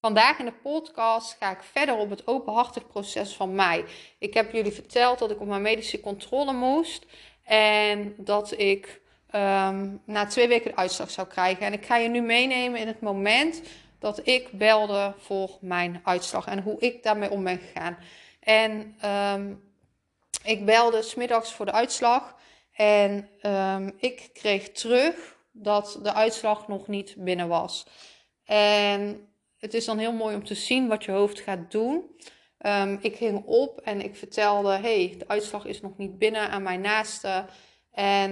Vandaag in de podcast ga ik verder op het openhartig proces van mij. Ik heb jullie verteld dat ik op mijn medische controle moest en dat ik ehm, na twee weken de uitslag zou krijgen. En ik ga je nu meenemen in het moment dat ik belde voor mijn uitslag en hoe ik daarmee om ben gegaan. En ehm, ik belde smiddags voor de uitslag en um, ik kreeg terug dat de uitslag nog niet binnen was. En het is dan heel mooi om te zien wat je hoofd gaat doen. Um, ik ging op en ik vertelde: hey, de uitslag is nog niet binnen aan mijn naaste. En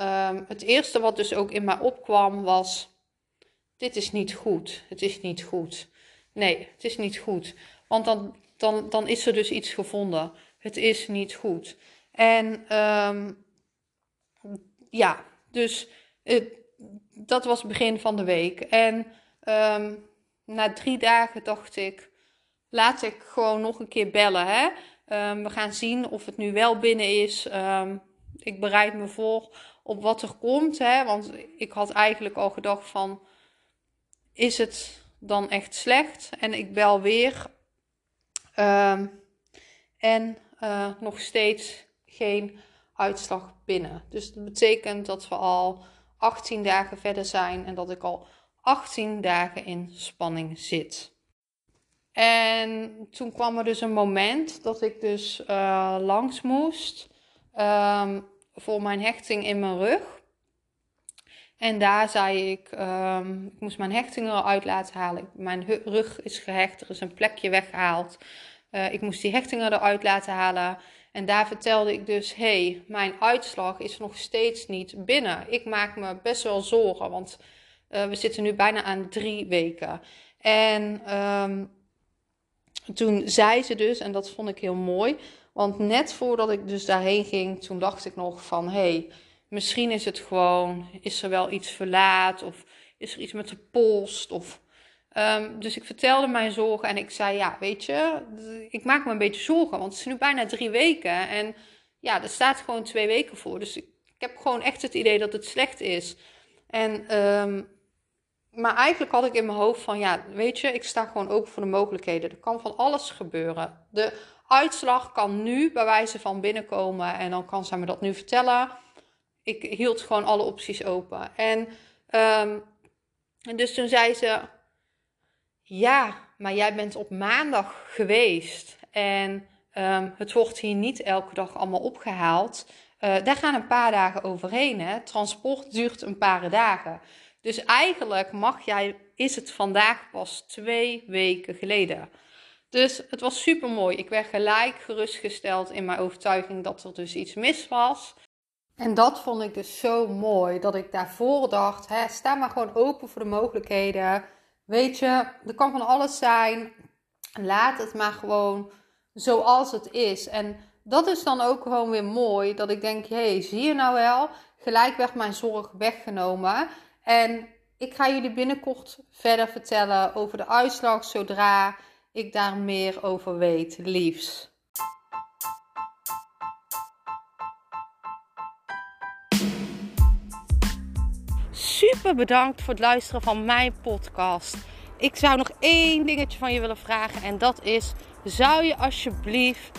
um, het eerste wat dus ook in mij opkwam was: dit is niet goed. Het is niet goed. Nee, het is niet goed. Want dan, dan, dan is er dus iets gevonden. Het is niet goed. En um, ja, dus het, dat was het begin van de week. En um, na drie dagen dacht ik, laat ik gewoon nog een keer bellen. Hè? Um, we gaan zien of het nu wel binnen is. Um, ik bereid me voor op wat er komt. Hè? Want ik had eigenlijk al gedacht van, is het dan echt slecht? En ik bel weer. Um, en uh, nog steeds geen uitslag binnen. Dus dat betekent dat we al 18 dagen verder zijn en dat ik al 18 dagen in spanning zit. En toen kwam er dus een moment dat ik dus uh, langs moest um, voor mijn hechting in mijn rug. En daar zei ik, um, ik moest mijn hechting eruit laten halen. Mijn rug is gehecht, er is een plekje weggehaald. Uh, ik moest die hechtingen eruit laten halen. En daar vertelde ik dus, hé, hey, mijn uitslag is nog steeds niet binnen. Ik maak me best wel zorgen, want uh, we zitten nu bijna aan drie weken. En um, toen zei ze dus, en dat vond ik heel mooi, want net voordat ik dus daarheen ging, toen dacht ik nog van, hé, hey, misschien is het gewoon, is er wel iets verlaat of is er iets met de post of... Um, dus ik vertelde mijn zorgen en ik zei, ja, weet je, ik maak me een beetje zorgen, want het is nu bijna drie weken en ja, er staat gewoon twee weken voor. Dus ik, ik heb gewoon echt het idee dat het slecht is. En um, maar eigenlijk had ik in mijn hoofd van, ja, weet je, ik sta gewoon open voor de mogelijkheden. Er kan van alles gebeuren. De uitslag kan nu bij wijze van binnenkomen en dan kan zij me dat nu vertellen. Ik hield gewoon alle opties open. En um, dus toen zei ze, ja, maar jij bent op maandag geweest en um, het wordt hier niet elke dag allemaal opgehaald. Uh, daar gaan een paar dagen overheen. Hè? Transport duurt een paar dagen. Dus eigenlijk mag jij, is het vandaag pas twee weken geleden. Dus het was super mooi. Ik werd gelijk gerustgesteld in mijn overtuiging dat er dus iets mis was. En dat vond ik dus zo mooi. Dat ik daarvoor dacht: hè, sta maar gewoon open voor de mogelijkheden. Weet je, er kan van alles zijn. Laat het maar gewoon zoals het is. En dat is dan ook gewoon weer mooi. Dat ik denk: hé, hey, zie je nou wel? Gelijk werd mijn zorg weggenomen. En ik ga jullie binnenkort verder vertellen over de uitslag zodra ik daar meer over weet, liefs. Super bedankt voor het luisteren van mijn podcast. Ik zou nog één dingetje van je willen vragen en dat is: zou je alsjeblieft